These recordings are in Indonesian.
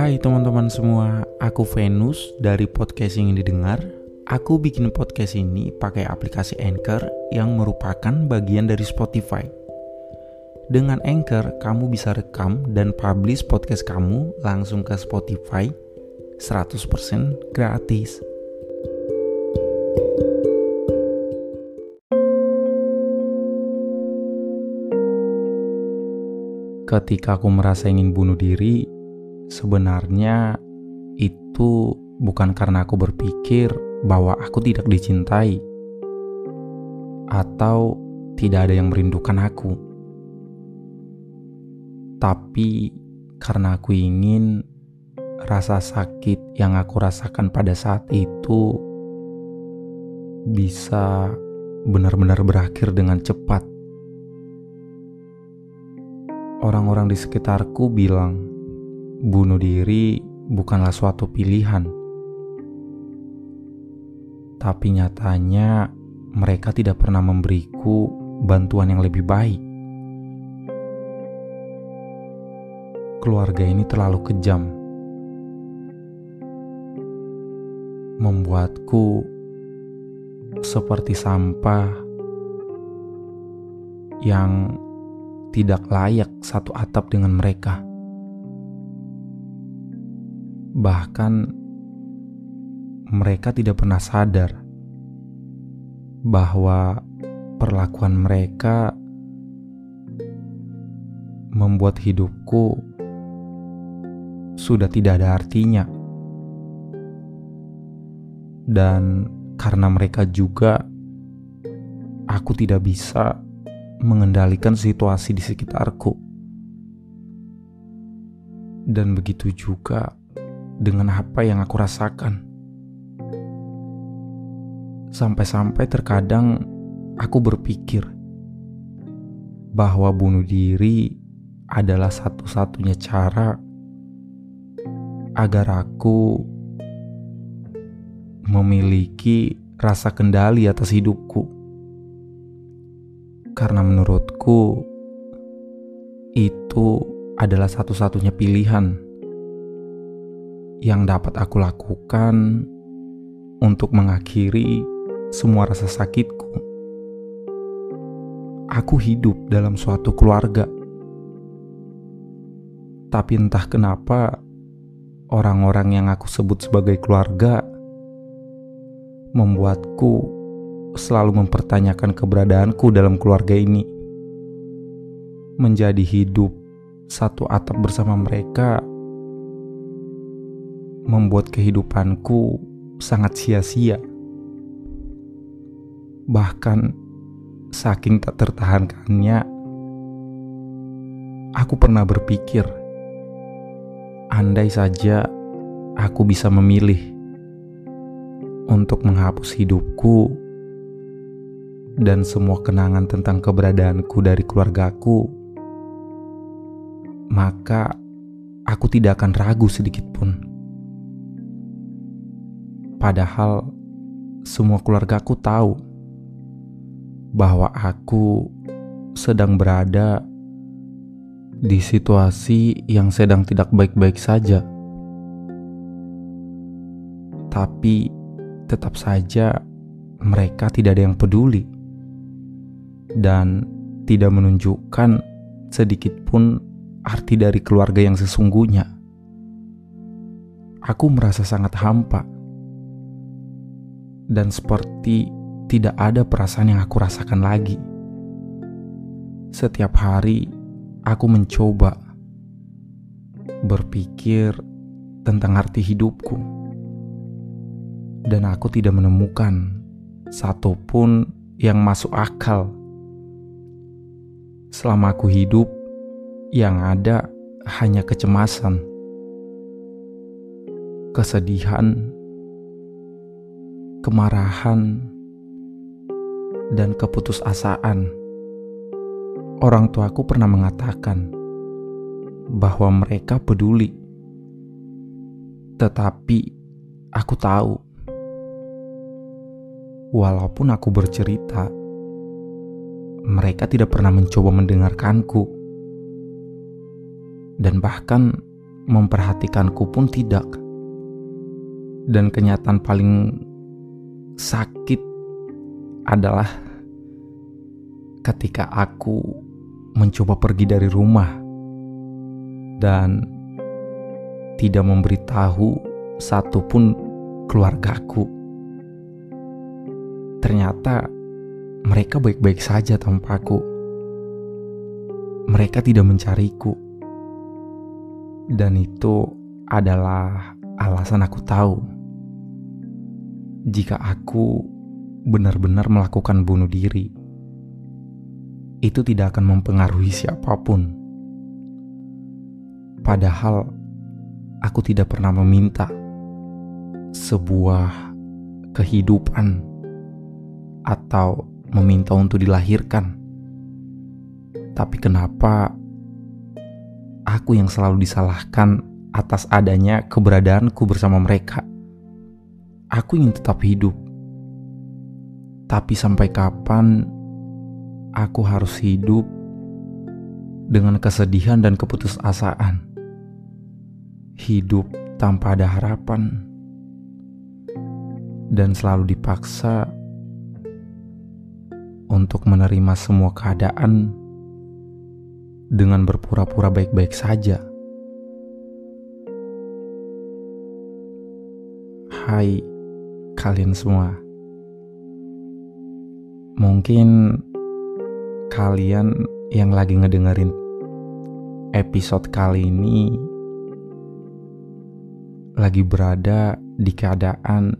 Hai teman-teman semua, aku Venus dari podcast yang didengar. Aku bikin podcast ini pakai aplikasi Anchor yang merupakan bagian dari Spotify. Dengan Anchor, kamu bisa rekam dan publish podcast kamu langsung ke Spotify 100% gratis. Ketika aku merasa ingin bunuh diri, sebenarnya itu bukan karena aku berpikir bahwa aku tidak dicintai atau tidak ada yang merindukan aku tapi karena aku ingin rasa sakit yang aku rasakan pada saat itu bisa benar-benar berakhir dengan cepat. Orang-orang di sekitarku bilang, bunuh diri bukanlah suatu pilihan. Tapi nyatanya, mereka tidak pernah memberiku bantuan yang lebih baik. keluarga ini terlalu kejam, membuatku seperti sampah yang tidak layak satu atap dengan mereka. Bahkan mereka tidak pernah sadar bahwa perlakuan mereka membuat hidupku sudah tidak ada artinya. Dan karena mereka juga, aku tidak bisa mengendalikan situasi di sekitarku. Dan begitu juga dengan apa yang aku rasakan. Sampai-sampai terkadang aku berpikir bahwa bunuh diri adalah satu-satunya cara agar aku memiliki rasa kendali atas hidupku. Karena menurutku itu adalah satu-satunya pilihan yang dapat aku lakukan untuk mengakhiri semua rasa sakitku. Aku hidup dalam suatu keluarga, tapi entah kenapa orang-orang yang aku sebut sebagai keluarga membuatku selalu mempertanyakan keberadaanku dalam keluarga ini. Menjadi hidup satu atap bersama mereka membuat kehidupanku sangat sia-sia. Bahkan saking tak tertahankannya, aku pernah berpikir Andai saja aku bisa memilih untuk menghapus hidupku dan semua kenangan tentang keberadaanku dari keluargaku, maka aku tidak akan ragu sedikit pun. Padahal semua keluargaku tahu bahwa aku sedang berada di situasi yang sedang tidak baik-baik saja. Tapi tetap saja mereka tidak ada yang peduli dan tidak menunjukkan sedikit pun arti dari keluarga yang sesungguhnya. Aku merasa sangat hampa dan seperti tidak ada perasaan yang aku rasakan lagi. Setiap hari aku mencoba berpikir tentang arti hidupku, dan aku tidak menemukan satupun yang masuk akal selama aku hidup, yang ada hanya kecemasan, kesedihan, kemarahan, dan keputusasaan. Orang tuaku pernah mengatakan bahwa mereka peduli, tetapi aku tahu, walaupun aku bercerita mereka tidak pernah mencoba mendengarkanku, dan bahkan memperhatikanku pun tidak. Dan kenyataan paling sakit adalah ketika aku mencoba pergi dari rumah dan tidak memberitahu satupun keluargaku. Ternyata mereka baik-baik saja tanpaku. Mereka tidak mencariku. Dan itu adalah alasan aku tahu. Jika aku benar-benar melakukan bunuh diri, itu tidak akan mempengaruhi siapa pun. Padahal aku tidak pernah meminta sebuah kehidupan atau meminta untuk dilahirkan. Tapi kenapa aku yang selalu disalahkan atas adanya keberadaanku bersama mereka? Aku ingin tetap hidup. Tapi sampai kapan aku harus hidup dengan kesedihan dan keputusasaan? Hidup tanpa ada harapan dan selalu dipaksa untuk menerima semua keadaan dengan berpura-pura baik-baik saja. Hai kalian semua. Mungkin kalian yang lagi ngedengerin episode kali ini lagi berada di keadaan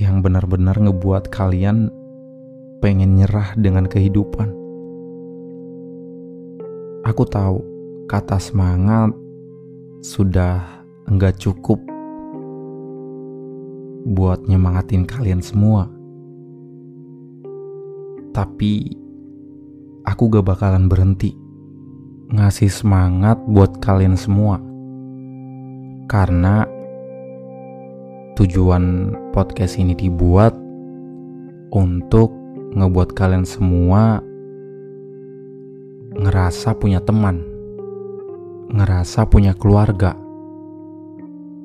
yang benar-benar ngebuat kalian pengen nyerah dengan kehidupan. Aku tahu kata semangat sudah enggak cukup buat nyemangatin kalian semua. Tapi aku gak bakalan berhenti ngasih semangat buat kalian semua. Karena tujuan podcast ini dibuat untuk ngebuat kalian semua ngerasa punya teman, ngerasa punya keluarga.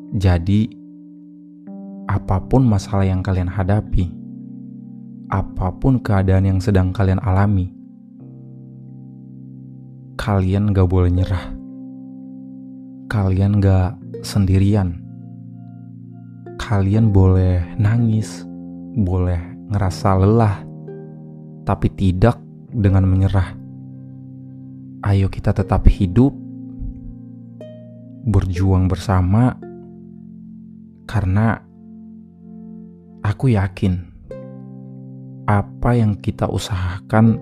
Jadi, apa pun masalah yang kalian hadapi, apa pun keadaan yang sedang kalian alami, kalian gak boleh nyerah. Kalian gak sendirian. Kalian boleh nangis, boleh ngerasa lelah, tapi tidak dengan menyerah. Ayo kita tetap hidup, berjuang bersama, karena aku yakin apa yang kita usahakan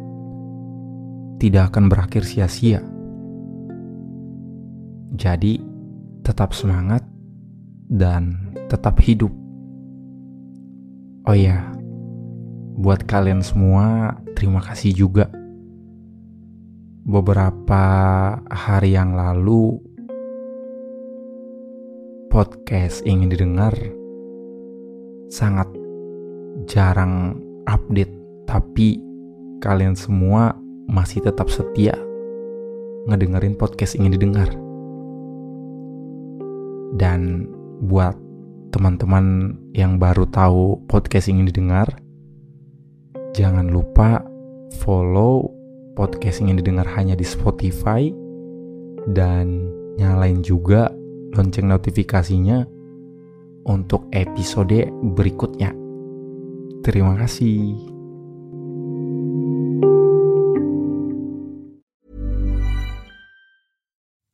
tidak akan berakhir sia-sia. Jadi, tetap semangat dan tetap hidup. Oh ya, Buat kalian semua, terima kasih juga. Beberapa hari yang lalu, podcast ingin didengar sangat jarang update, tapi kalian semua masih tetap setia ngedengerin podcast ingin didengar. Dan buat teman-teman yang baru tahu podcast ingin didengar, Jangan lupa follow podcast yang didengar hanya di Spotify dan nyalain juga lonceng notifikasinya untuk episode berikutnya. Terima kasih.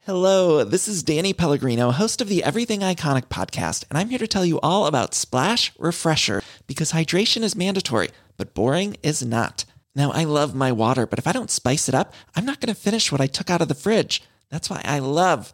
Hello, this is Danny Pellegrino, host of the Everything Iconic podcast, and I'm here to tell you all about Splash Refresher because hydration is mandatory but boring is not. Now, I love my water, but if I don't spice it up, I'm not going to finish what I took out of the fridge. That's why I love